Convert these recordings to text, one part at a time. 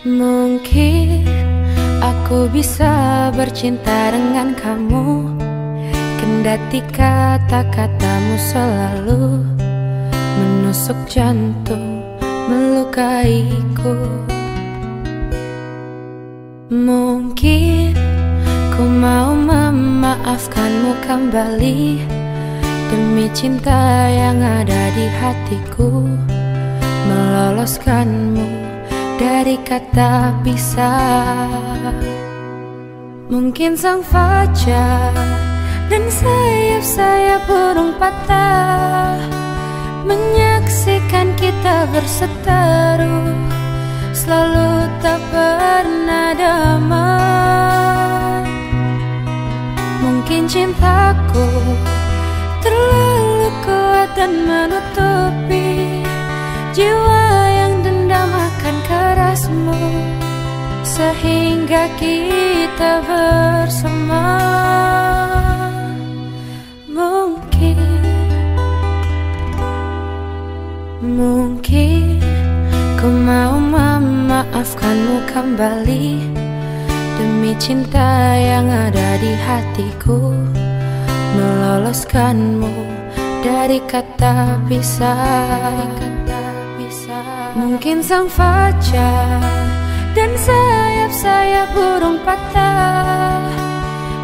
Mungkin aku bisa bercinta dengan kamu. Kendati kata-katamu selalu Menusuk jantung, melukaiku. Mungkin ku mau memaafkanmu kembali. Demi cinta yang ada di hatiku Meloloskanmu dari kata pisah Mungkin sang fajar dan sayap-sayap burung patah Menyaksikan kita berseteru Selalu tak pernah damai. Mungkin cintaku terlalu kuat dan menutupi Jiwa Sehingga kita bersama. Mungkin Mungkin Ku mau memaafkanmu kembali. Demi cinta yang ada di hatiku Meloloskanmu dari kata pisah. Mungkin sang fajar dan sayap-sayap burung patah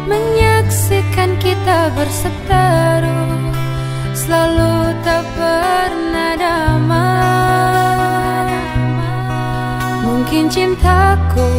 Menyaksikan kita berseteru Selalu tak pernah damai. Mungkin cintaku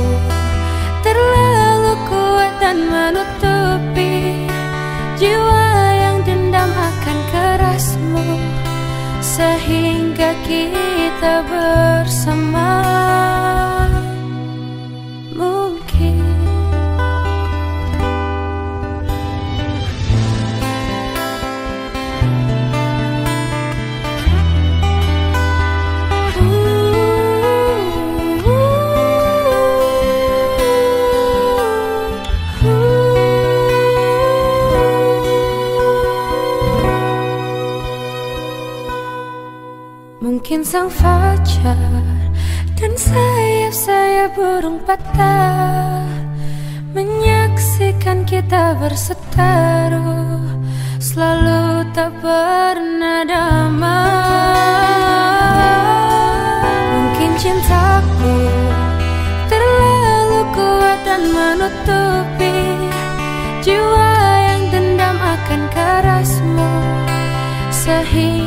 Mungkin sang fajar dan sayap-sayap burung patah Menyaksikan kita berseteru Selalu tak pernah damai. Mungkin cintaku terlalu kuat dan menutupi Jiwa yang dendam akan kerasmu Sehingga